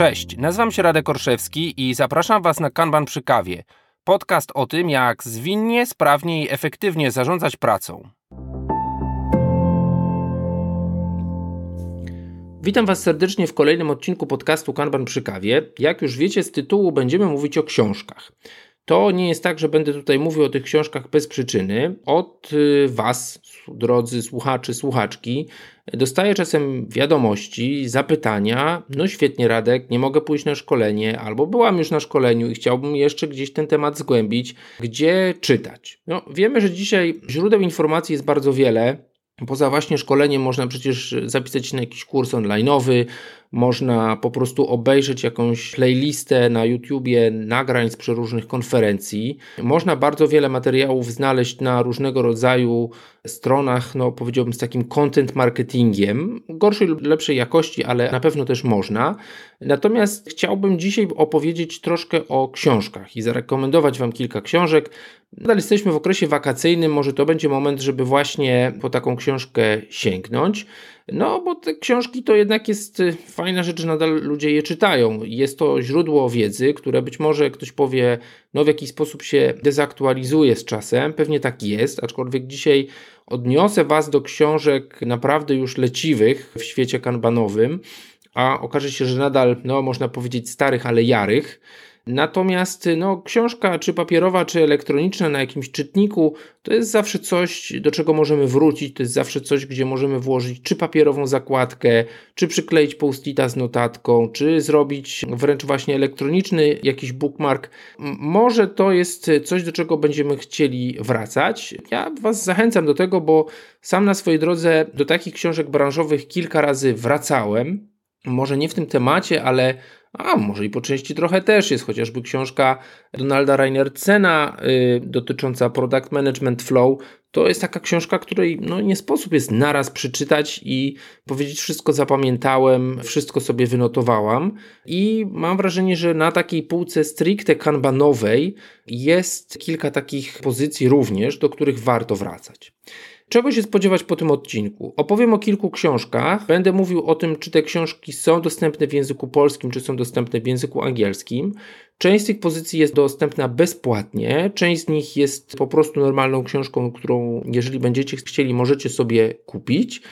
Cześć, nazywam się Radek Orszewski i zapraszam Was na Kanban przy kawie. Podcast o tym, jak zwinnie, sprawnie i efektywnie zarządzać pracą. Witam Was serdecznie w kolejnym odcinku podcastu Kanban przy kawie. Jak już wiecie z tytułu, będziemy mówić o książkach. To nie jest tak, że będę tutaj mówił o tych książkach bez przyczyny. Od y, Was, drodzy słuchacze, słuchaczki, dostaję czasem wiadomości, zapytania. No świetnie, Radek, nie mogę pójść na szkolenie, albo byłam już na szkoleniu i chciałbym jeszcze gdzieś ten temat zgłębić. Gdzie czytać? No, wiemy, że dzisiaj źródeł informacji jest bardzo wiele. Poza właśnie szkoleniem można przecież zapisać się na jakiś kurs online'owy, można po prostu obejrzeć jakąś playlistę na YouTubie nagrań z przeróżnych konferencji. Można bardzo wiele materiałów znaleźć na różnego rodzaju stronach, no powiedziałbym z takim content marketingiem, gorszej lub lepszej jakości, ale na pewno też można. Natomiast chciałbym dzisiaj opowiedzieć troszkę o książkach i zarekomendować Wam kilka książek. Nadal jesteśmy w okresie wakacyjnym, może to będzie moment, żeby właśnie po taką książkę sięgnąć. No, bo te książki to jednak jest y, fajna rzecz, że nadal ludzie je czytają. Jest to źródło wiedzy, które być może ktoś powie, no w jakiś sposób się dezaktualizuje z czasem. Pewnie tak jest, aczkolwiek dzisiaj odniosę Was do książek naprawdę już leciwych w świecie kanbanowym, a okaże się, że nadal, no można powiedzieć, starych, ale jarych. Natomiast no, książka, czy papierowa, czy elektroniczna na jakimś czytniku, to jest zawsze coś, do czego możemy wrócić, to jest zawsze coś, gdzie możemy włożyć czy papierową zakładkę, czy przykleić post-ita z notatką, czy zrobić wręcz właśnie elektroniczny jakiś bookmark. Może to jest coś, do czego będziemy chcieli wracać. Ja Was zachęcam do tego, bo sam na swojej drodze do takich książek branżowych kilka razy wracałem. Może nie w tym temacie, ale a może i po części trochę też jest, chociażby książka Donalda Reinertsena y, dotycząca Product Management Flow. To jest taka książka, której no, nie sposób jest naraz przeczytać i powiedzieć wszystko zapamiętałem, wszystko sobie wynotowałam. I mam wrażenie, że na takiej półce stricte kanbanowej jest kilka takich pozycji również, do których warto wracać. Czego się spodziewać po tym odcinku? Opowiem o kilku książkach. Będę mówił o tym, czy te książki są dostępne w języku polskim, czy są dostępne w języku angielskim. Część z tych pozycji jest dostępna bezpłatnie, część z nich jest po prostu normalną książką, którą, jeżeli będziecie chcieli, możecie sobie kupić.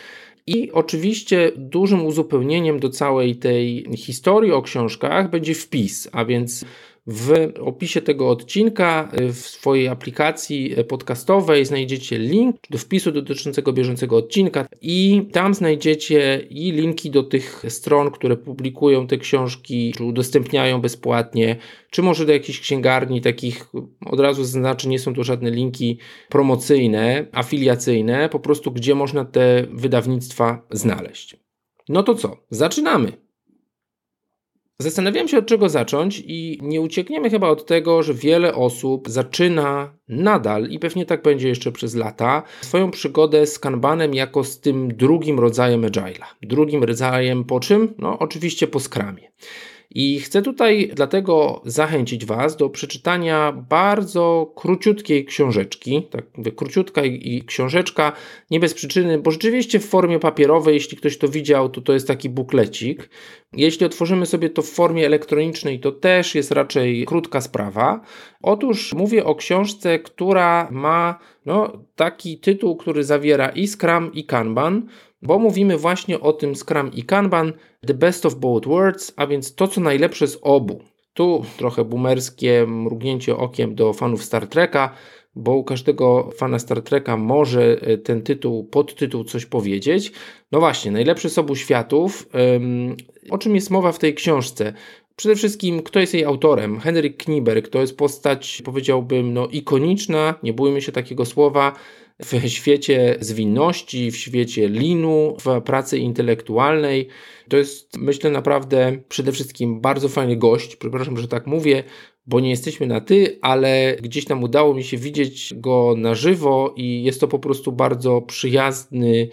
I oczywiście dużym uzupełnieniem do całej tej historii o książkach będzie wpis, a więc w opisie tego odcinka y, w swojej aplikacji podcastowej znajdziecie link do wpisu dotyczącego bieżącego odcinka i tam znajdziecie i linki do tych stron, które publikują te książki, czy udostępniają bezpłatnie, czy może do jakichś księgarni takich, od razu zaznaczę, nie są to żadne linki promocyjne, afiliacyjne, po prostu gdzie można te wydawnictwa znaleźć. No to co? Zaczynamy! Zastanawiałem się od czego zacząć i nie uciekniemy chyba od tego, że wiele osób zaczyna nadal i pewnie tak będzie jeszcze przez lata swoją przygodę z Kanbanem jako z tym drugim rodzajem Agile'a. Drugim rodzajem po czym? No oczywiście po Scrumie. I chcę tutaj dlatego zachęcić Was do przeczytania bardzo króciutkiej książeczki. Tak mówię, króciutka i, książeczka, nie bez przyczyny, bo rzeczywiście w formie papierowej, jeśli ktoś to widział, to to jest taki buklecik. Jeśli otworzymy sobie to w formie elektronicznej, to też jest raczej krótka sprawa. Otóż mówię o książce, która ma no, taki tytuł, który zawiera i Scrum, i Kanban bo mówimy właśnie o tym Scrum i Kanban, the best of both worlds, a więc to, co najlepsze z obu. Tu trochę boomerskie mrugnięcie okiem do fanów Star Treka, bo u każdego fana Star Treka może e, ten tytuł, podtytuł coś powiedzieć. No właśnie, najlepszy z obu światów. O czym jest mowa w tej książce? Przede wszystkim, kto jest jej autorem? Henryk Kniberg to jest postać, powiedziałbym, no, ikoniczna, nie bójmy się takiego słowa, w świecie zwinności, w świecie linu, w pracy intelektualnej. To jest, myślę, naprawdę przede wszystkim bardzo fajny gość. Przepraszam, że tak mówię, bo nie jesteśmy na ty, ale gdzieś tam udało mi się widzieć go na żywo i jest to po prostu bardzo przyjazny,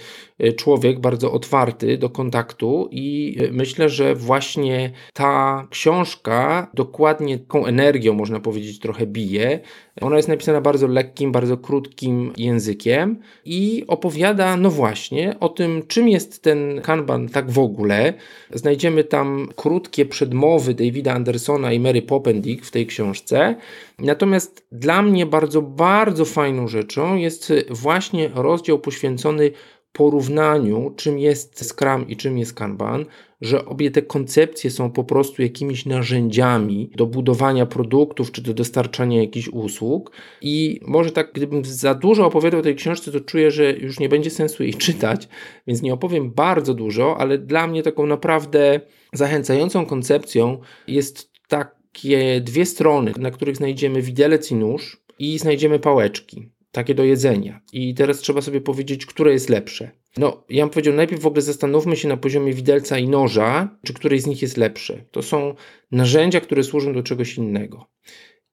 człowiek, bardzo otwarty do kontaktu i e, myślę, że właśnie ta książka dokładnie taką energią, można powiedzieć, trochę bije. Ona jest napisana bardzo lekkim, bardzo krótkim językiem i opowiada, no właśnie, o tym, czym jest ten kanban tak w ogóle. Znajdziemy tam krótkie przedmowy Davida Andersona i Mary Poppendick w tej książce. Natomiast dla mnie bardzo, bardzo fajną rzeczą jest właśnie rozdział poświęcony porównaniu, czym jest Scrum i czym jest Kanban, że obie te koncepcje są po prostu jakimiś narzędziami do budowania produktów czy do dostarczania jakichś usług. I może tak, gdybym za dużo opowiadał o tej książce, to czuję, że już nie będzie sensu jej czytać, więc nie opowiem bardzo dużo, ale dla mnie taką naprawdę zachęcającą koncepcją jest takie dwie strony, na których znajdziemy widelec i nóż i znajdziemy pałeczki takie do jedzenia. I teraz trzeba sobie powiedzieć, które jest lepsze. No, ja bym powiedział, najpierw w ogóle zastanówmy się na poziomie widelca i noża, czy któryś z nich jest lepszy. To są narzędzia, które służą do czegoś innego.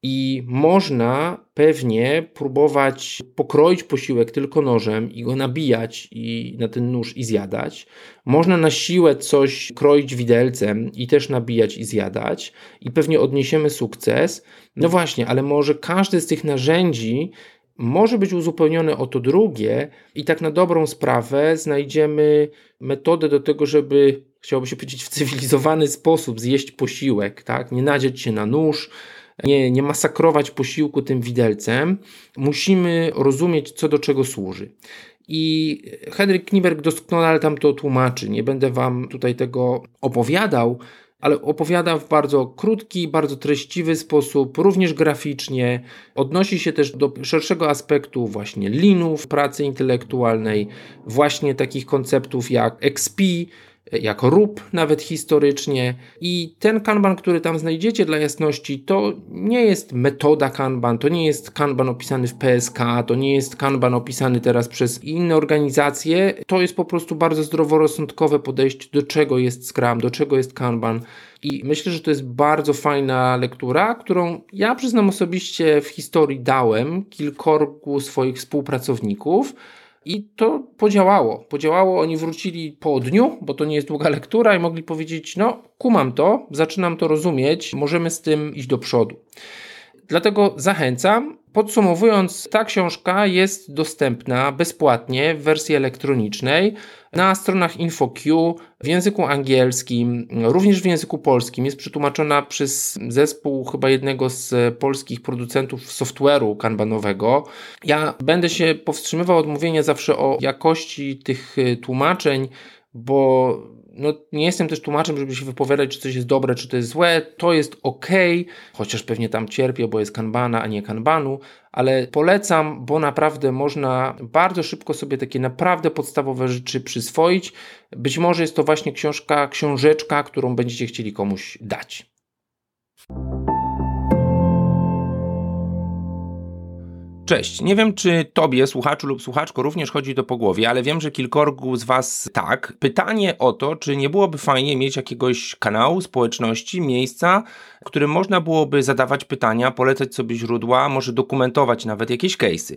I można pewnie próbować pokroić posiłek tylko nożem i go nabijać i na ten nóż i zjadać. Można na siłę coś kroić widelcem i też nabijać i zjadać i pewnie odniesiemy sukces. No właśnie, ale może każde z tych narzędzi może być uzupełnione o to drugie, i tak na dobrą sprawę znajdziemy metodę do tego, żeby, chciałoby się powiedzieć, w cywilizowany sposób zjeść posiłek, tak? nie nadzieć się na nóż, nie, nie masakrować posiłku tym widelcem. Musimy rozumieć, co do czego służy. I Henryk Kniberg doskonale tam to tłumaczy. Nie będę Wam tutaj tego opowiadał, ale opowiada w bardzo krótki, bardzo treściwy sposób, również graficznie. Odnosi się też do szerszego aspektu właśnie linów pracy intelektualnej, właśnie takich konceptów jak XP, jako rób nawet historycznie. I ten kanban, który tam znajdziecie dla jasności, to nie jest metoda kanban, to nie jest kanban opisany w PSK, to nie jest kanban opisany teraz przez inne organizacje. To jest po prostu bardzo zdroworozsądkowe podejście do czego jest Scrum, do czego jest kanban. I myślę, że to jest bardzo fajna lektura, którą ja przyznam osobiście w historii dałem kilkorgu swoich współpracowników. I to podziałało. Podziałało, oni wrócili po dniu, bo to nie jest długa lektura, i mogli powiedzieć: No, kumam to, zaczynam to rozumieć, możemy z tym iść do przodu. Dlatego zachęcam. Podsumowując, ta książka jest dostępna bezpłatnie w wersji elektronicznej na stronach InfoQ w języku angielskim, również w języku polskim. Jest przetłumaczona przez zespół chyba jednego z polskich producentów software'u kanbanowego. Ja będę się powstrzymywał od mówienia zawsze o jakości tych tłumaczeń, bo no, nie jestem też tłumaczem, żeby się wypowiadać, czy coś jest dobre, czy to jest złe. To jest ok, chociaż pewnie tam cierpię, bo jest kanbana, a nie kanbanu, ale polecam, bo naprawdę można bardzo szybko sobie takie naprawdę podstawowe rzeczy przyswoić. Być może jest to właśnie książka, książeczka, którą będziecie chcieli komuś dać. Cześć. Nie wiem, czy tobie, słuchaczu lub słuchaczko, również chodzi to po głowie, ale wiem, że kilkorgu z was tak. Pytanie o to, czy nie byłoby fajnie mieć jakiegoś kanału, społeczności, miejsca, w którym można byłoby zadawać pytania, polecać sobie źródła, może dokumentować nawet jakieś case'y.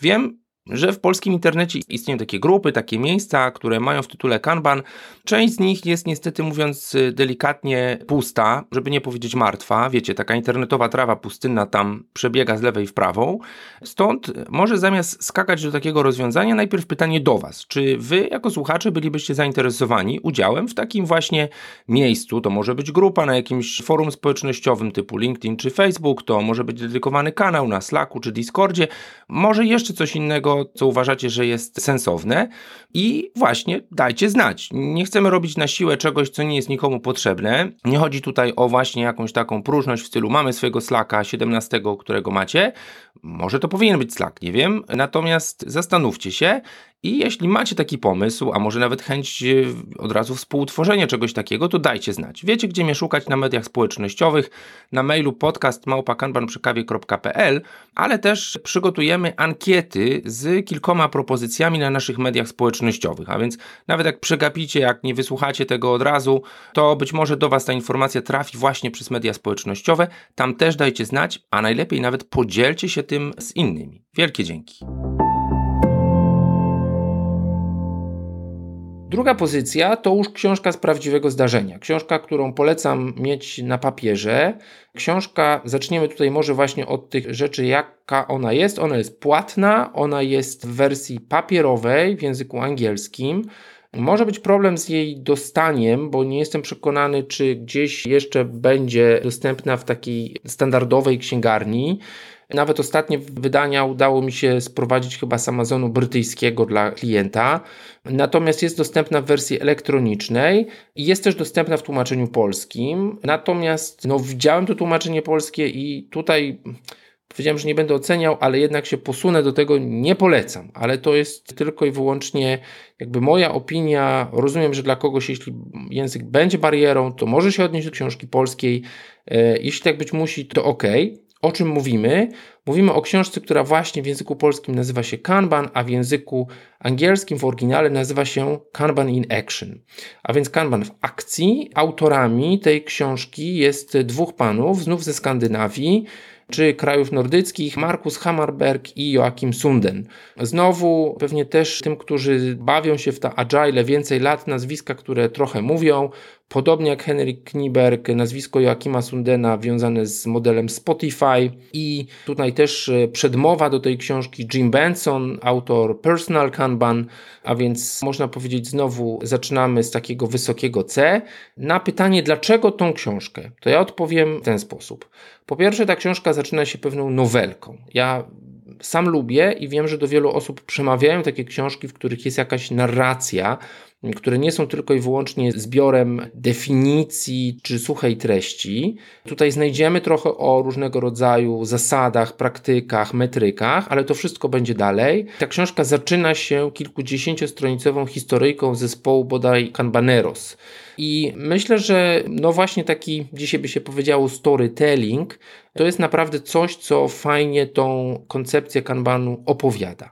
Wiem, że w polskim internecie istnieją takie grupy, takie miejsca, które mają w tytule Kanban. Część z nich jest niestety mówiąc delikatnie pusta, żeby nie powiedzieć martwa. Wiecie, taka internetowa trawa pustynna tam przebiega z lewej w prawą. Stąd może zamiast skakać do takiego rozwiązania, najpierw pytanie do Was. Czy Wy jako słuchacze bylibyście zainteresowani udziałem w takim właśnie miejscu? To może być grupa na jakimś forum społecznościowym typu LinkedIn czy Facebook, to może być dedykowany kanał na Slacku czy Discordzie, może jeszcze coś innego co uważacie, że jest sensowne i właśnie dajcie znać. Nie chcemy robić na siłę czegoś, co nie jest nikomu potrzebne. Nie chodzi tutaj o właśnie jakąś taką próżność w stylu mamy swojego Slacka 17, którego macie. Może to powinien być Slack, nie wiem. Natomiast zastanówcie się, i jeśli macie taki pomysł, a może nawet chęć e, od razu współtworzenia czegoś takiego, to dajcie znać. Wiecie, gdzie mnie szukać na mediach społecznościowych, na mailu podcast małpakanbanprzykawie.pl, ale też przygotujemy ankiety z kilkoma propozycjami na naszych mediach społecznościowych. A więc nawet jak przegapicie, jak nie wysłuchacie tego od razu, to być może do Was ta informacja trafi właśnie przez media społecznościowe. Tam też dajcie znać, a najlepiej nawet podzielcie się tym z innymi. Wielkie dzięki. Druga pozycja to już książka z prawdziwego zdarzenia. Książka, którą polecam mieć na papierze. Książka, zaczniemy tutaj może właśnie od tych rzeczy, jaka ona jest. Ona jest płatna, ona jest w wersji papierowej w języku angielskim. Może być problem z jej dostaniem, bo nie jestem przekonany, czy gdzieś jeszcze będzie dostępna w takiej standardowej księgarni. Nawet ostatnie wydania udało mi się sprowadzić chyba z Amazonu brytyjskiego dla klienta. Natomiast jest dostępna w wersji elektronicznej i jest też dostępna w tłumaczeniu polskim. Natomiast no, widziałem to tłumaczenie polskie i tutaj powiedziałem, że nie będę oceniał, ale jednak się posunę do tego, nie polecam. Ale to jest tylko i wyłącznie jakby moja opinia. Rozumiem, że dla kogoś, jeśli język będzie barierą, to może się odnieść do książki polskiej. E, jeśli tak być musi, to ok. O czym mówimy? Mówimy o książce, która właśnie w języku polskim nazywa się Kanban, a w języku angielskim w oryginale nazywa się Kanban in Action. A więc Kanban w akcji. Autorami tej książki jest dwóch panów, znów ze Skandynawii czy krajów nordyckich, Markus Hammerberg i Joachim Sunden. Znowu pewnie też tym, którzy bawią się w ta agile więcej lat, nazwiska, które trochę mówią, Podobnie jak Henrik Kniberg, nazwisko Joachima Sundena wiązane z modelem Spotify i tutaj też e, przedmowa do tej książki Jim Benson, autor Personal Kanban, a więc można powiedzieć znowu zaczynamy z takiego wysokiego C. Na pytanie dlaczego tą książkę, to ja odpowiem w ten sposób. Po pierwsze ta książka zaczyna się pewną nowelką. Ja sam lubię i wiem, że do wielu osób przemawiają takie książki, w których jest jakaś narracja, które nie są tylko i wyłącznie zbiorem definicji czy suchej treści. Tutaj znajdziemy trochę o różnego rodzaju zasadach, praktykach, metrykach, ale to wszystko będzie dalej. Ta książka zaczyna się kilkudziesięciostronicową historyjką zespołu bodaj Kanbaneros. I myślę, że no właśnie taki, dzisiaj by się powiedziało, storytelling, to jest naprawdę coś, co fajnie tą koncepcję kanbanu opowiada.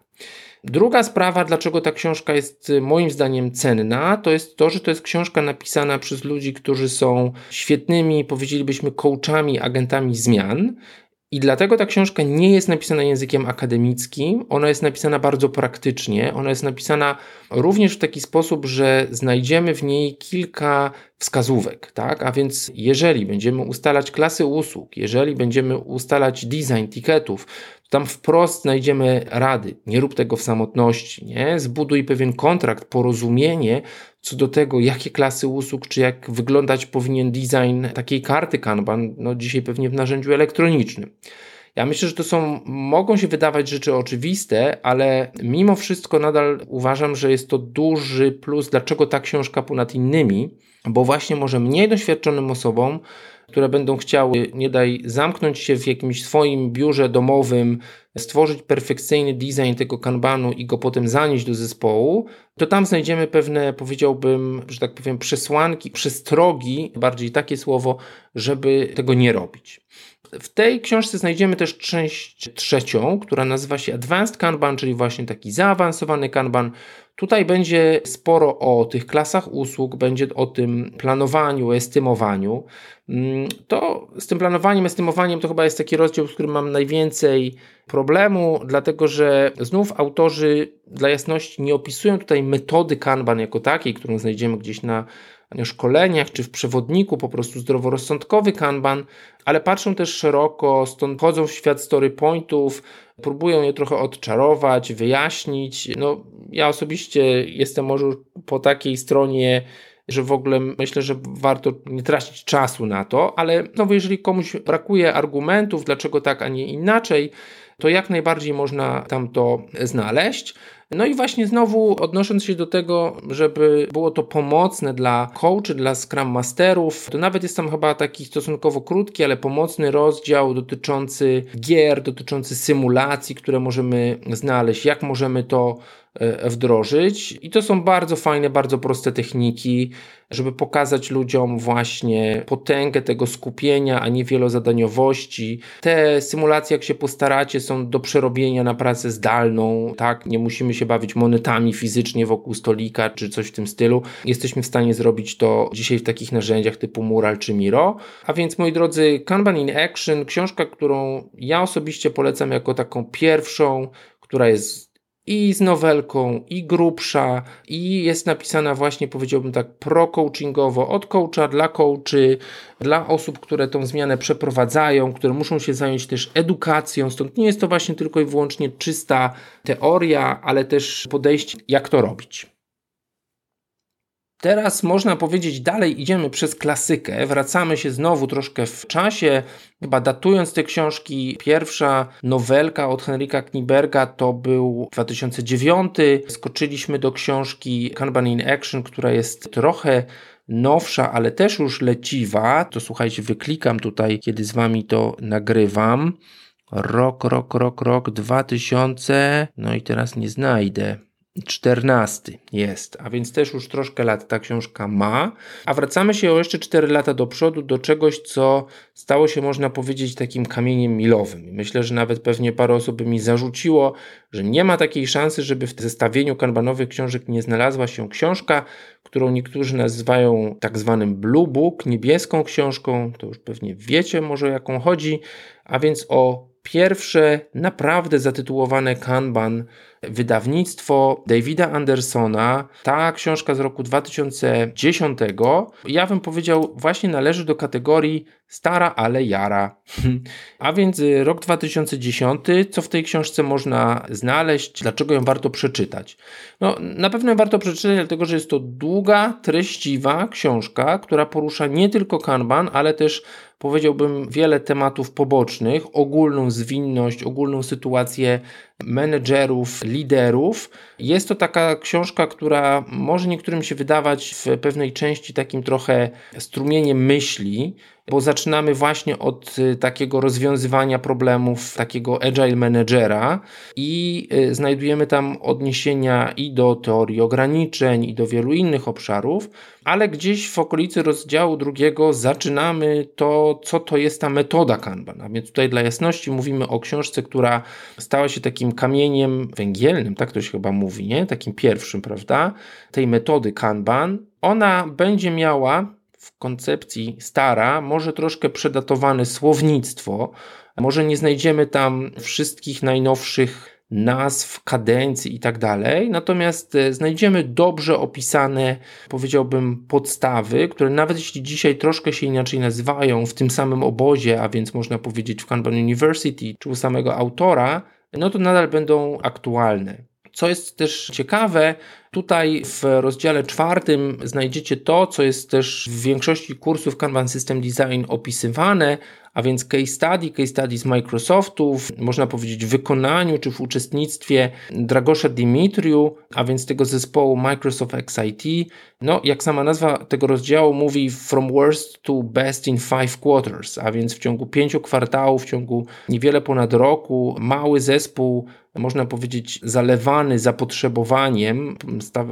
Druga sprawa, dlaczego ta książka jest y, moim zdaniem cenna, to jest to, że to jest książka napisana przez ludzi, którzy są świetnymi, powiedzielibyśmy, coachami, agentami zmian. I dlatego ta książka nie jest napisana językiem akademickim, ona jest napisana bardzo praktycznie, ona jest napisana również w taki sposób, że znajdziemy w niej kilka wskazówek, tak? A więc jeżeli będziemy ustalać klasy usług, jeżeli będziemy ustalać design tiketów, tam wprost znajdziemy rady. Nie rób tego w samotności, nie? Zbuduj pewien kontrakt, porozumienie co do tego, jakie klasy usług, czy jak wyglądać powinien design takiej karty Kanban, no dzisiaj pewnie w narzędziu elektronicznym. Ja myślę, że to są, mogą się wydawać rzeczy oczywiste, ale mimo wszystko nadal uważam, że jest to duży plus, dlaczego ta książka ponad innymi, bo właśnie może mniej doświadczonym osobom które będą chciały, nie daj, zamknąć się w jakimś swoim biurze domowym, stworzyć perfekcyjny design tego kanbanu i go potem zanieść do zespołu, to tam znajdziemy pewne, powiedziałbym, że tak powiem, przesłanki, przestrogi, bardziej takie słowo, żeby tego nie robić. W tej książce znajdziemy też część trzecią, która nazywa się Advanced Kanban, czyli właśnie taki zaawansowany kanban. Tutaj będzie sporo o tych klasach usług, będzie o tym planowaniu, estymowaniu. Mm, to z tym planowaniem, estymowaniem to chyba jest taki rozdział, z którym mam najwięcej problemu, dlatego że znów autorzy dla jasności nie opisują tutaj metody Kanban jako takiej, którą znajdziemy gdzieś na szkoleniach czy w przewodniku, po prostu zdroworozsądkowy Kanban, ale patrzą też szeroko, stąd chodzą w świat story pointów, próbują je trochę odczarować, wyjaśnić. No, ja osobiście jestem może po takiej stronie że w ogóle myślę, że warto nie tracić czasu na to, ale no, jeżeli komuś brakuje argumentów, dlaczego tak, a nie inaczej, to jak najbardziej można tam to znaleźć. No i właśnie znowu odnosząc się do tego, żeby było to pomocne dla coachy, dla Scrum Masterów, to nawet jest tam chyba taki stosunkowo krótki, ale pomocny rozdział dotyczący gier, dotyczący symulacji, które możemy znaleźć, jak możemy to wdrożyć. I to są bardzo fajne, bardzo proste techniki, żeby pokazać ludziom właśnie potęgę tego skupienia, a nie wielozadaniowości. Te symulacje, jak się postaracie, są do przerobienia na pracę zdalną, tak? Nie musimy się bawić monetami fizycznie wokół stolika czy coś w tym stylu. Jesteśmy w stanie zrobić to dzisiaj w takich narzędziach typu Mural czy Miro. A więc, moi drodzy, Kanban in Action, książka, którą ja osobiście polecam jako taką pierwszą, która jest i z nowelką, i grubsza, i jest napisana właśnie, powiedziałbym tak, pro-coachingowo, od coacha dla coachy, dla osób, które tą zmianę przeprowadzają, które muszą się zająć też edukacją. Stąd nie jest to właśnie tylko i wyłącznie czysta teoria, ale też podejście, jak to robić. Teraz można powiedzieć, dalej idziemy przez klasykę, wracamy się znowu troszkę w czasie, chyba datując te książki. Pierwsza nowelka od Henryka Kniberga to był 2009. Skoczyliśmy do książki Kanban in Action, która jest trochę nowsza, ale też już leciwa. To słuchajcie, wyklikam tutaj, kiedy z wami to nagrywam. Rok, rok, rok, rok 2000. No i teraz nie znajdę. 14 jest, a więc też już troszkę lat ta książka ma. A wracamy się o jeszcze 4 lata do przodu do czegoś, co stało się, można powiedzieć, takim kamieniem milowym. Myślę, że nawet pewnie parę osób by mi zarzuciło, że nie ma takiej szansy, żeby w zestawieniu kanbanowych książek nie znalazła się książka, którą niektórzy nazywają tak zwanym Blue Book, niebieską książką. To już pewnie wiecie może o jaką chodzi, a więc o pierwsze naprawdę zatytułowane Kanban wydawnictwo Davida Andersona. Ta książka z roku 2010, ja bym powiedział, właśnie należy do kategorii stara, ale jara. A więc y, rok 2010, co w tej książce można znaleźć, dlaczego ją warto przeczytać? No, na pewno warto przeczytać, dlatego że jest to długa, treściwa książka, która porusza nie tylko Kanban, ale też powiedziałbym wiele tematów pobocznych, ogólną zwinność, ogólną sytuację menedżerów, liderów. Jest to taka książka, która może niektórym się wydawać w pewnej części takim trochę strumieniem myśli, bo zaczynamy właśnie od y, takiego rozwiązywania problemów takiego agile managera i y, znajdujemy tam odniesienia i do teorii ograniczeń, i do wielu innych obszarów, ale gdzieś w okolicy rozdziału drugiego zaczynamy to, co to jest ta metoda Kanban. A więc tutaj dla jasności mówimy o książce, która stała się takim kamieniem węgielnym, tak to się chyba mówi, nie? Takim pierwszym, prawda? Tej metody Kanban. Ona będzie miała w koncepcji stara, może troszkę przedatowane słownictwo, może nie znajdziemy tam wszystkich najnowszych nazw, kadencji i tak dalej. Natomiast e, znajdziemy dobrze opisane, powiedziałbym, podstawy, które nawet jeśli dzisiaj troszkę się inaczej nazywają w tym samym obozie, a więc można powiedzieć w Kanban University czy u samego autora, no to nadal będą aktualne. Co jest też ciekawe, tutaj w rozdziale czwartym znajdziecie to, co jest też w większości kursów Kanban System Design opisywane, a więc case study, case study z Microsoftu, można powiedzieć w wykonaniu czy w uczestnictwie Dragosza Dimitriu, a więc tego zespołu Microsoft XIT. No, jak sama nazwa tego rozdziału mówi, from worst to best in five quarters, a więc w ciągu pięciu kwartałów, w ciągu niewiele ponad roku, mały zespół można powiedzieć, zalewany zapotrzebowaniem,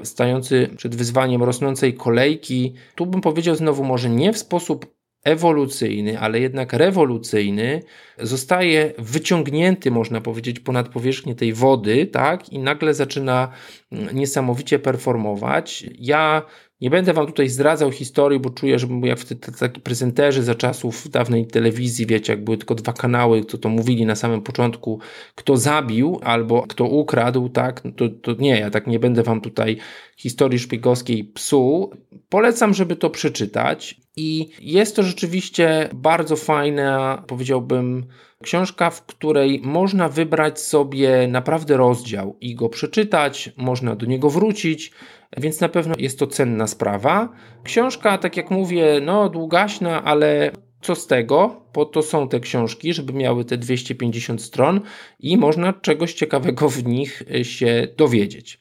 stający przed wyzwaniem rosnącej kolejki. Tu bym powiedział znowu, może nie w sposób ewolucyjny, ale jednak rewolucyjny, zostaje wyciągnięty, można powiedzieć, ponad powierzchnię tej wody, tak, i nagle zaczyna mm, niesamowicie performować. Ja nie będę wam tutaj zdradzał historii, bo czuję, że jak w taki prezenterzy za czasów dawnej telewizji, wiecie, jak były tylko dwa kanały, to to mówili na samym początku, kto zabił albo kto ukradł, tak, to, to nie, ja tak nie będę wam tutaj historii szpiegowskiej psuł. Polecam, żeby to przeczytać i jest to rzeczywiście bardzo fajna, powiedziałbym, książka, w której można wybrać sobie naprawdę rozdział i go przeczytać, można do niego wrócić, więc na pewno jest to cenna sprawa. Książka, tak jak mówię, no długaśna, ale co z tego? Po to są te książki, żeby miały te 250 stron i można czegoś ciekawego w nich się dowiedzieć.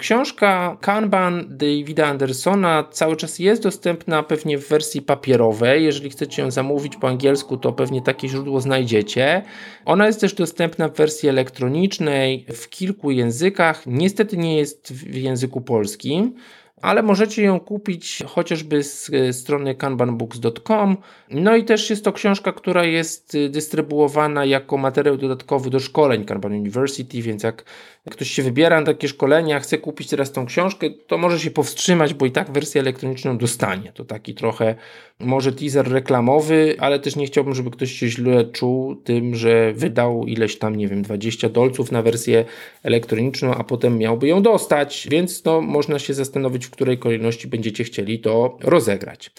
Książka Kanban Davida Andersona cały czas jest dostępna pewnie w wersji papierowej. Jeżeli chcecie ją zamówić po angielsku, to pewnie takie źródło znajdziecie. Ona jest też dostępna w wersji elektronicznej w kilku językach. Niestety nie jest w języku polskim. Ale możecie ją kupić chociażby z strony kanbanbooks.com. No i też jest to książka, która jest dystrybuowana jako materiał dodatkowy do szkoleń Kanban University, więc jak ktoś się wybiera na takie szkolenia, chce kupić teraz tą książkę, to może się powstrzymać, bo i tak wersję elektroniczną dostanie. To taki trochę może teaser reklamowy, ale też nie chciałbym, żeby ktoś się źle czuł tym, że wydał ileś tam, nie wiem, 20 dolców na wersję elektroniczną, a potem miałby ją dostać, więc no, można się zastanowić, w której kolejności będziecie chcieli to rozegrać.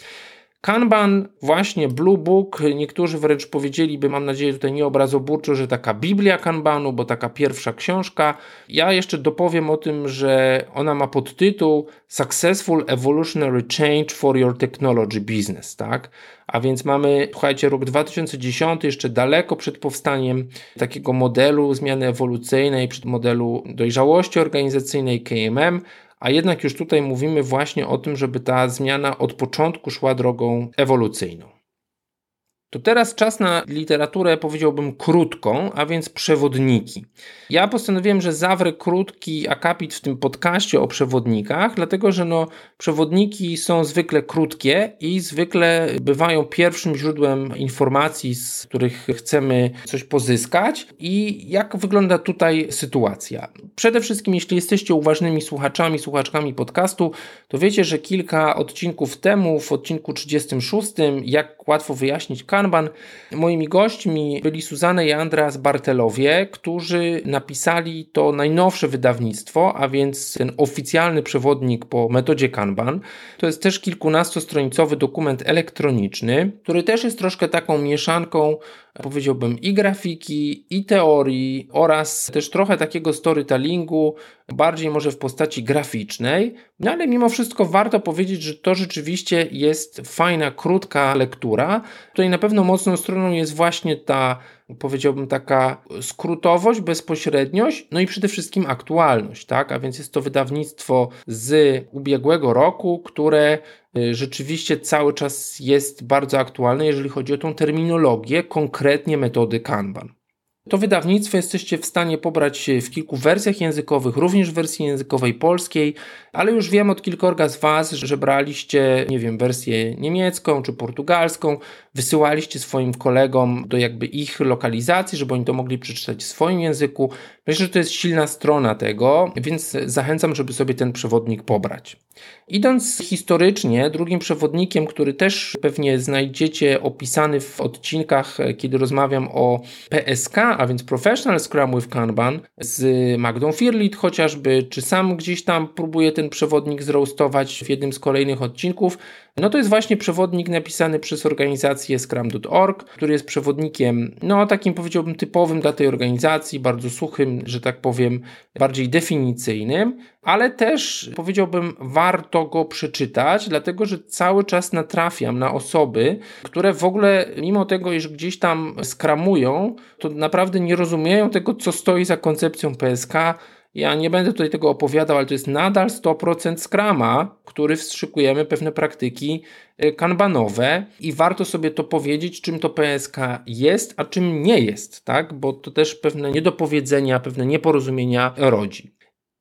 Kanban, właśnie Blue Book, niektórzy wręcz powiedzieliby, mam nadzieję tutaj nie obrazoburczo, że taka Biblia Kanbanu, bo taka pierwsza książka. Ja jeszcze dopowiem o tym, że ona ma podtytuł Successful Evolutionary Change for Your Technology Business, tak? A więc mamy, słuchajcie, rok 2010, jeszcze daleko przed powstaniem takiego modelu zmiany ewolucyjnej, przed modelu dojrzałości organizacyjnej KMM, a jednak już tutaj mówimy właśnie o tym, żeby ta zmiana od początku szła drogą ewolucyjną. To teraz czas na literaturę, powiedziałbym, krótką, a więc przewodniki. Ja postanowiłem, że zawrę krótki akapit w tym podcaście o przewodnikach, dlatego że no, przewodniki są zwykle krótkie i zwykle bywają pierwszym źródłem informacji, z których chcemy coś pozyskać. I jak wygląda tutaj sytuacja? Przede wszystkim, jeśli jesteście uważnymi słuchaczami, słuchaczkami podcastu, to wiecie, że kilka odcinków temu, w odcinku 36, jak łatwo wyjaśnić Kanban, moimi gośćmi byli Suzanne i Andreas Bartelowie, którzy napisali to najnowsze wydawnictwo, a więc ten oficjalny przewodnik po metodzie Kanban. To jest też kilkunastostronicowy dokument elektroniczny, który też jest troszkę taką mieszanką powiedziałbym, i grafiki, i teorii, oraz też trochę takiego storytellingu, bardziej może w postaci graficznej. No ale mimo wszystko warto powiedzieć, że to rzeczywiście jest fajna, krótka lektura. Tutaj na pewno mocną stroną jest właśnie ta powiedziałbym taka skrótowość, bezpośredniość, no i przede wszystkim aktualność, tak? A więc jest to wydawnictwo z ubiegłego roku, które y, rzeczywiście cały czas jest bardzo aktualne, jeżeli chodzi o tą terminologię, konkretnie metody Kanban. To wydawnictwo jesteście w stanie pobrać w kilku wersjach językowych, również w wersji językowej polskiej, ale już wiem od kilkorga z Was, że braliście, nie wiem, wersję niemiecką czy portugalską, wysyłaliście swoim kolegom do jakby ich lokalizacji, żeby oni to mogli przeczytać w swoim języku. Myślę, że to jest silna strona tego, więc zachęcam, żeby sobie ten przewodnik pobrać. Idąc historycznie, drugim przewodnikiem, który też pewnie znajdziecie opisany w odcinkach, kiedy rozmawiam o PSK, a więc Professional Scrum with Kanban, z Magdą Firlit chociażby, czy sam gdzieś tam próbuję ten przewodnik zroastować w jednym z kolejnych odcinków, no to jest właśnie przewodnik napisany przez organizację Scrum.org, który jest przewodnikiem, no takim powiedziałbym typowym dla tej organizacji, bardzo suchym, że tak powiem, bardziej definicyjnym, ale też powiedziałbym warto go przeczytać, dlatego że cały czas natrafiam na osoby, które w ogóle mimo tego, iż gdzieś tam skramują, to naprawdę nie rozumieją tego, co stoi za koncepcją PSK, ja nie będę tutaj tego opowiadał, ale to jest nadal 100% skrama, który wstrzykujemy pewne praktyki y, kanbanowe i warto sobie to powiedzieć, czym to PSK jest, a czym nie jest, tak? Bo to też pewne niedopowiedzenia, pewne nieporozumienia rodzi.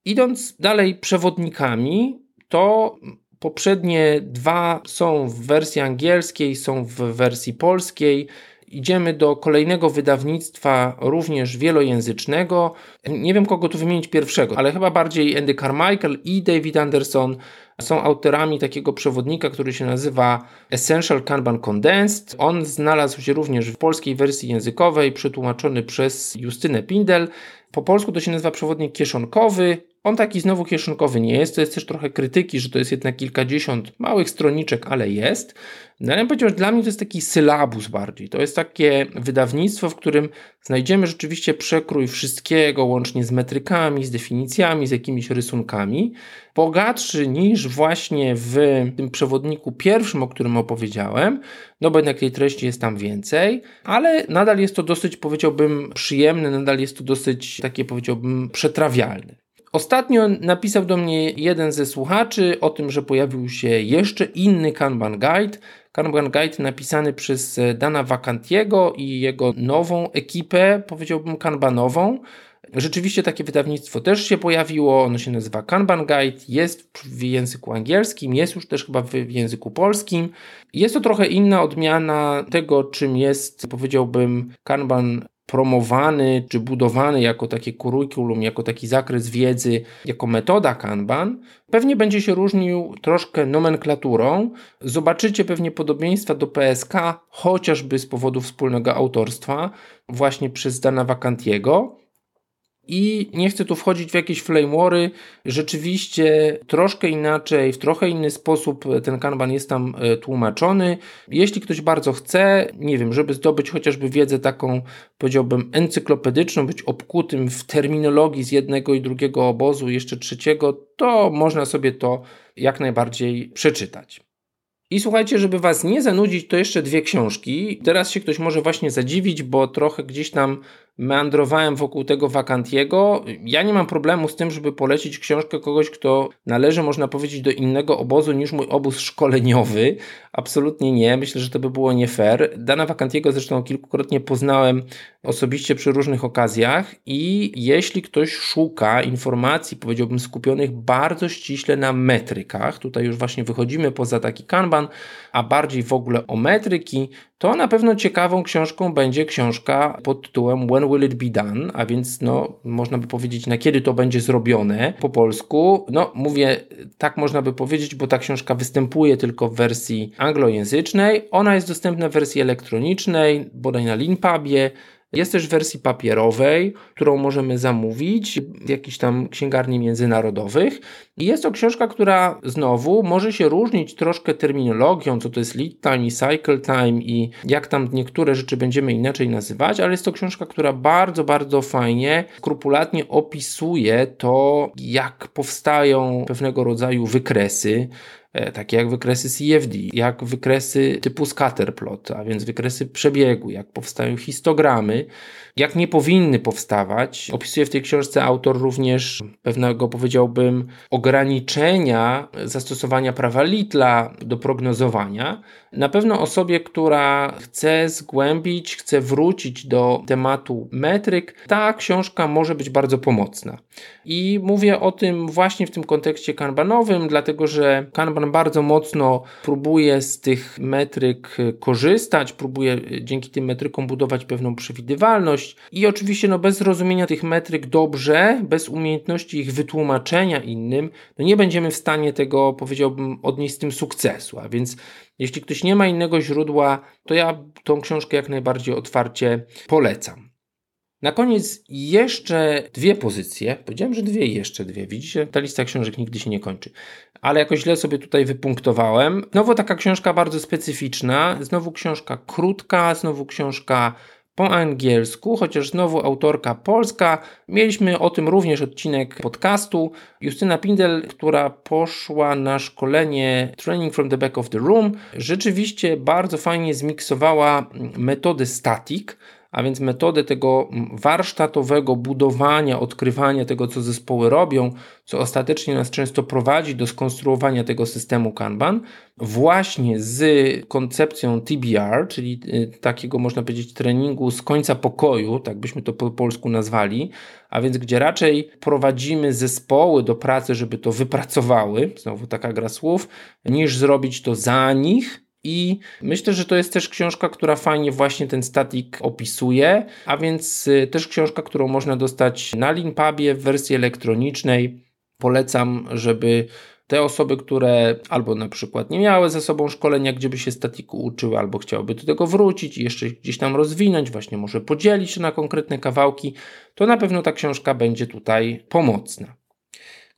Idąc dalej przewodnikami, to poprzednie dwa są w wersji angielskiej, są w wersji polskiej idziemy do kolejnego wydawnictwa, również wielojęzycznego. Nie wiem, kogo tu wymienić pierwszego, ale chyba bardziej Andy Carmichael i David Anderson są autorami takiego przewodnika, który się nazywa Essential Kanban Condensed. On znalazł się również w polskiej wersji językowej, przetłumaczony przez Justynę Pindel. Po polsku to się nazywa przewodnik kieszonkowy. On taki znowu kieszonkowy nie jest, to jest też trochę krytyki, że to jest jednak kilkadziesiąt małych stroniczek, ale jest. No ale powiedział, że dla mnie to jest taki sylabus bardziej. To jest takie wydawnictwo, w którym znajdziemy rzeczywiście przekrój wszystkiego, łącznie z metrykami, z definicjami, z jakimiś rysunkami. Bogatszy niż właśnie w tym przewodniku pierwszym, o którym opowiedziałem, no bo jednak tej treści jest tam więcej, ale nadal jest to dosyć, powiedziałbym, przyjemne, nadal jest to dosyć takie, powiedziałbym, przetrawialne. Ostatnio napisał do mnie jeden ze słuchaczy o tym, że pojawił się jeszcze inny Kanban Guide. Kanban Guide napisany przez Dana Vacantiego i jego nową ekipę, powiedziałbym kanbanową. Rzeczywiście takie wydawnictwo też się pojawiło, ono się nazywa Kanban Guide, jest w języku angielskim, jest już też chyba w języku polskim. Jest to trochę inna odmiana tego, czym jest, powiedziałbym, Kanban promowany czy budowany jako takie kurikulum, jako taki zakres wiedzy, jako metoda Kanban, pewnie będzie się różnił troszkę nomenklaturą. Zobaczycie pewnie podobieństwa do PSK, chociażby z powodu wspólnego autorstwa, właśnie przez Dana Wakantiego. I nie chcę tu wchodzić w jakieś flamewory. Rzeczywiście troszkę inaczej, w trochę inny sposób ten kanban jest tam e, tłumaczony. Jeśli ktoś bardzo chce, nie wiem, żeby zdobyć chociażby wiedzę taką, powiedziałbym, encyklopedyczną, być obkutym w terminologii z jednego i drugiego obozu, jeszcze trzeciego, to można sobie to jak najbardziej przeczytać. I słuchajcie, żeby Was nie zanudzić, to jeszcze dwie książki. Teraz się ktoś może właśnie zadziwić, bo trochę gdzieś tam meandrowałem wokół tego Wakantiego. Ja nie mam problemu z tym, żeby polecić książkę kogoś, kto należy, można powiedzieć, do innego obozu niż mój obóz szkoleniowy. Absolutnie nie. Myślę, że to by było nie fair. Dana Wakantiego zresztą kilkukrotnie poznałem osobiście przy różnych okazjach i jeśli ktoś szuka informacji, powiedziałbym, skupionych bardzo ściśle na metrykach, tutaj już właśnie wychodzimy poza taki kanban, a bardziej w ogóle o metryki, to na pewno ciekawą książką będzie książka pod tytułem When Will It Be Done, a więc no, można by powiedzieć, na kiedy to będzie zrobione po polsku. No, mówię, tak można by powiedzieć, bo ta książka występuje tylko w wersji anglojęzycznej. Ona jest dostępna w wersji elektronicznej, bodaj na Linpubie. Jest też w wersji papierowej, którą możemy zamówić w jakichś tam księgarni międzynarodowych. I jest to książka, która znowu może się różnić troszkę terminologią, co to jest lead time i cycle time i jak tam niektóre rzeczy będziemy inaczej nazywać, ale jest to książka, która bardzo, bardzo fajnie, skrupulatnie opisuje to, jak powstają pewnego rodzaju wykresy, takie jak wykresy CFD, jak wykresy typu scatterplot, a więc wykresy przebiegu, jak powstają histogramy, jak nie powinny powstawać. Opisuje w tej książce autor również pewnego, powiedziałbym, ograniczenia zastosowania prawa Littla do prognozowania. Na pewno osobie, która chce zgłębić, chce wrócić do tematu metryk, ta książka może być bardzo pomocna. I mówię o tym właśnie w tym kontekście kanbanowym, dlatego że kanban bardzo mocno próbuje z tych metryk korzystać, próbuje dzięki tym metrykom budować pewną przewidywalność i oczywiście no bez zrozumienia tych metryk dobrze, bez umiejętności ich wytłumaczenia innym, no nie będziemy w stanie tego, powiedziałbym, odnieść z tym sukcesu. A więc jeśli ktoś nie ma innego źródła, to ja tą książkę jak najbardziej otwarcie polecam. Na koniec jeszcze dwie pozycje. Powiedziałem, że dwie jeszcze dwie. Widzicie, ta lista książek nigdy się nie kończy. Ale jakoś źle sobie tutaj wypunktowałem. Znowu taka książka bardzo specyficzna. Znowu książka krótka, znowu książka po angielsku, chociaż znowu autorka polska. Mieliśmy o tym również odcinek podcastu. Justyna Pindel, która poszła na szkolenie Training from the Back of the Room, rzeczywiście bardzo fajnie zmiksowała metody static a więc metodę tego warsztatowego budowania, odkrywania tego, co zespoły robią, co ostatecznie nas często prowadzi do skonstruowania tego systemu Kanban, właśnie z koncepcją TBR, czyli y, takiego można powiedzieć treningu z końca pokoju, tak byśmy to po polsku nazwali, a więc gdzie raczej prowadzimy zespoły do pracy, żeby to wypracowały, znowu taka gra słów, niż zrobić to za nich, i myślę, że to jest też książka, która fajnie właśnie ten statik opisuje, a więc y, też książka, którą można dostać na Linpubie w wersji elektronicznej. Polecam, żeby te osoby, które albo na przykład nie miały ze sobą szkolenia, gdzie by się statiku uczyły, albo chciałyby do tego wrócić i jeszcze gdzieś tam rozwinąć, właśnie może podzielić się na konkretne kawałki, to na pewno ta książka będzie tutaj pomocna.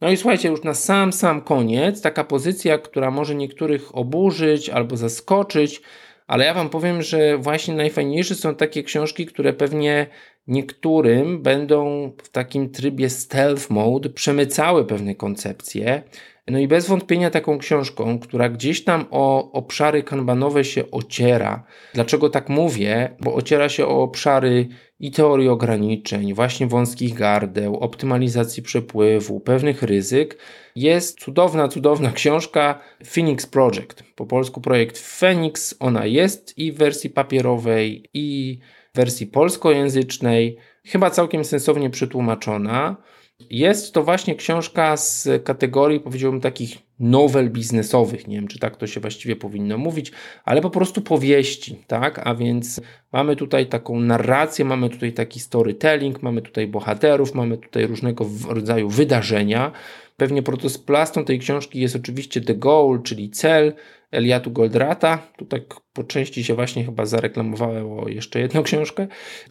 No i słuchajcie, już na sam, sam koniec, taka pozycja, która może niektórych oburzyć albo zaskoczyć, ale ja Wam powiem, że właśnie najfajniejsze są takie książki, które pewnie niektórym będą w takim trybie stealth mode przemycały pewne koncepcje. No i bez wątpienia taką książką, która gdzieś tam o obszary kanbanowe się ociera. Dlaczego tak mówię? Bo ociera się o obszary i teorii ograniczeń, właśnie wąskich gardeł, optymalizacji przepływu, pewnych ryzyk. Jest cudowna, cudowna książka Phoenix Project. Po polsku projekt Phoenix. Ona jest i w wersji papierowej, i w wersji polskojęzycznej. chyba całkiem sensownie przetłumaczona. Jest to właśnie książka z kategorii, powiedziałbym, takich nowel biznesowych. Nie wiem, czy tak to się właściwie powinno mówić, ale po prostu powieści, tak? A więc mamy tutaj taką narrację, mamy tutaj taki storytelling, mamy tutaj bohaterów, mamy tutaj różnego rodzaju wydarzenia. Pewnie protosplastą tej książki jest oczywiście The Goal, czyli cel, Eliatu Goldrata. Tu tak po części się właśnie chyba zareklamowało jeszcze jedną książkę,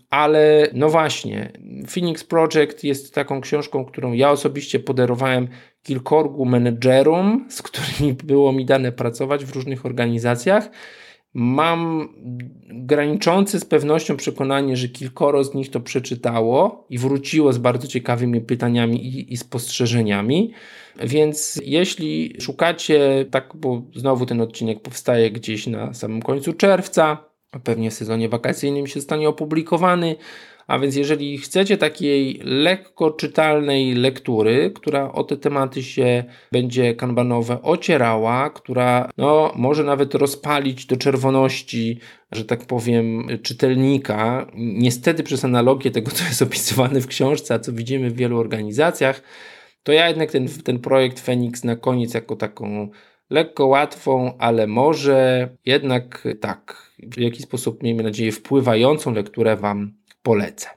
ale no właśnie, Phoenix Project jest taką książką, którą ja osobiście podarowałem kilkorgu menedżerom, z którymi było mi dane pracować w różnych organizacjach. Mam graniczące z pewnością przekonanie, że kilkoro z nich to przeczytało i wróciło z bardzo ciekawymi pytaniami i, i spostrzeżeniami. Więc jeśli szukacie, tak, bo znowu ten odcinek powstaje gdzieś na samym końcu czerwca, pewnie w sezonie wakacyjnym się stanie opublikowany. A więc jeżeli chcecie takiej lekko czytalnej lektury, która o te tematy się będzie kanbanowe ocierała, która no, może nawet rozpalić do czerwoności, że tak powiem, czytelnika, niestety przez analogię tego, co jest opisywane w książce, a co widzimy w wielu organizacjach, to ja jednak ten, ten projekt Phoenix na koniec jako taką lekko łatwą, ale może jednak tak, w jakiś sposób, miejmy nadzieję, wpływającą lekturę Wam polecę.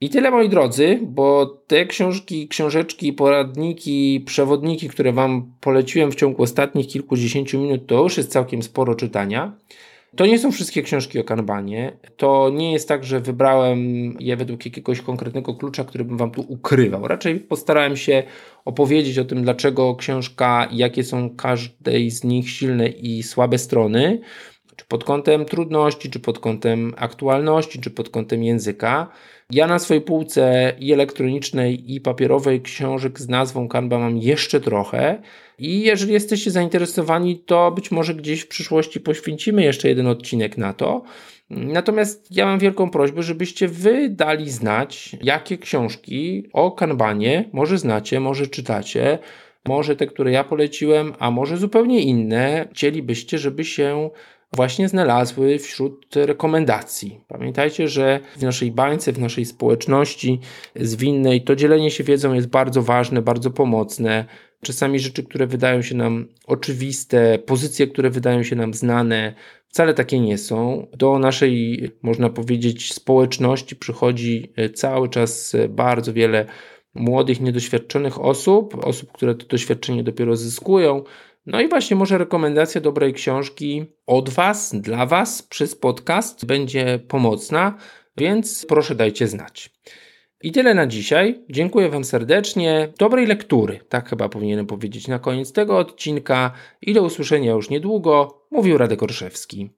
I tyle moi drodzy, bo te książki, książeczki, poradniki, przewodniki, które Wam poleciłem w ciągu ostatnich kilkudziesięciu minut, to już jest całkiem sporo czytania. To nie są wszystkie książki o kanbanie. To nie jest tak, że wybrałem je według jakiegoś konkretnego klucza, który bym Wam tu ukrywał. Raczej postarałem się opowiedzieć o tym, dlaczego książka, jakie są każdej z nich silne i słabe strony czy pod kątem trudności, czy pod kątem aktualności, czy pod kątem języka. Ja na swojej półce i elektronicznej, i papierowej książek z nazwą Kanba mam jeszcze trochę. I jeżeli jesteście zainteresowani, to być może gdzieś w przyszłości poświęcimy jeszcze jeden odcinek na to. Natomiast ja mam wielką prośbę, żebyście wy dali znać, jakie książki o kanbanie może znacie, może czytacie, może te, które ja poleciłem, a może zupełnie inne chcielibyście, żeby się właśnie znalazły wśród rekomendacji. Pamiętajcie, że w naszej bańce, w naszej społeczności zwinnej to dzielenie się wiedzą jest bardzo ważne, bardzo pomocne. Czasami rzeczy, które wydają się nam oczywiste, pozycje, które wydają się nam znane, wcale takie nie są. Do naszej, można powiedzieć, społeczności przychodzi cały czas bardzo wiele młodych, niedoświadczonych osób, osób, które to doświadczenie dopiero zyskują, no i właśnie może rekomendacja dobrej książki od Was, dla Was przez podcast będzie pomocna, więc proszę dajcie znać. I tyle na dzisiaj. Dziękuję Wam serdecznie. Dobrej lektury, tak chyba powinienem powiedzieć na koniec tego odcinka. I do usłyszenia już niedługo. Mówił Radek Orszewski.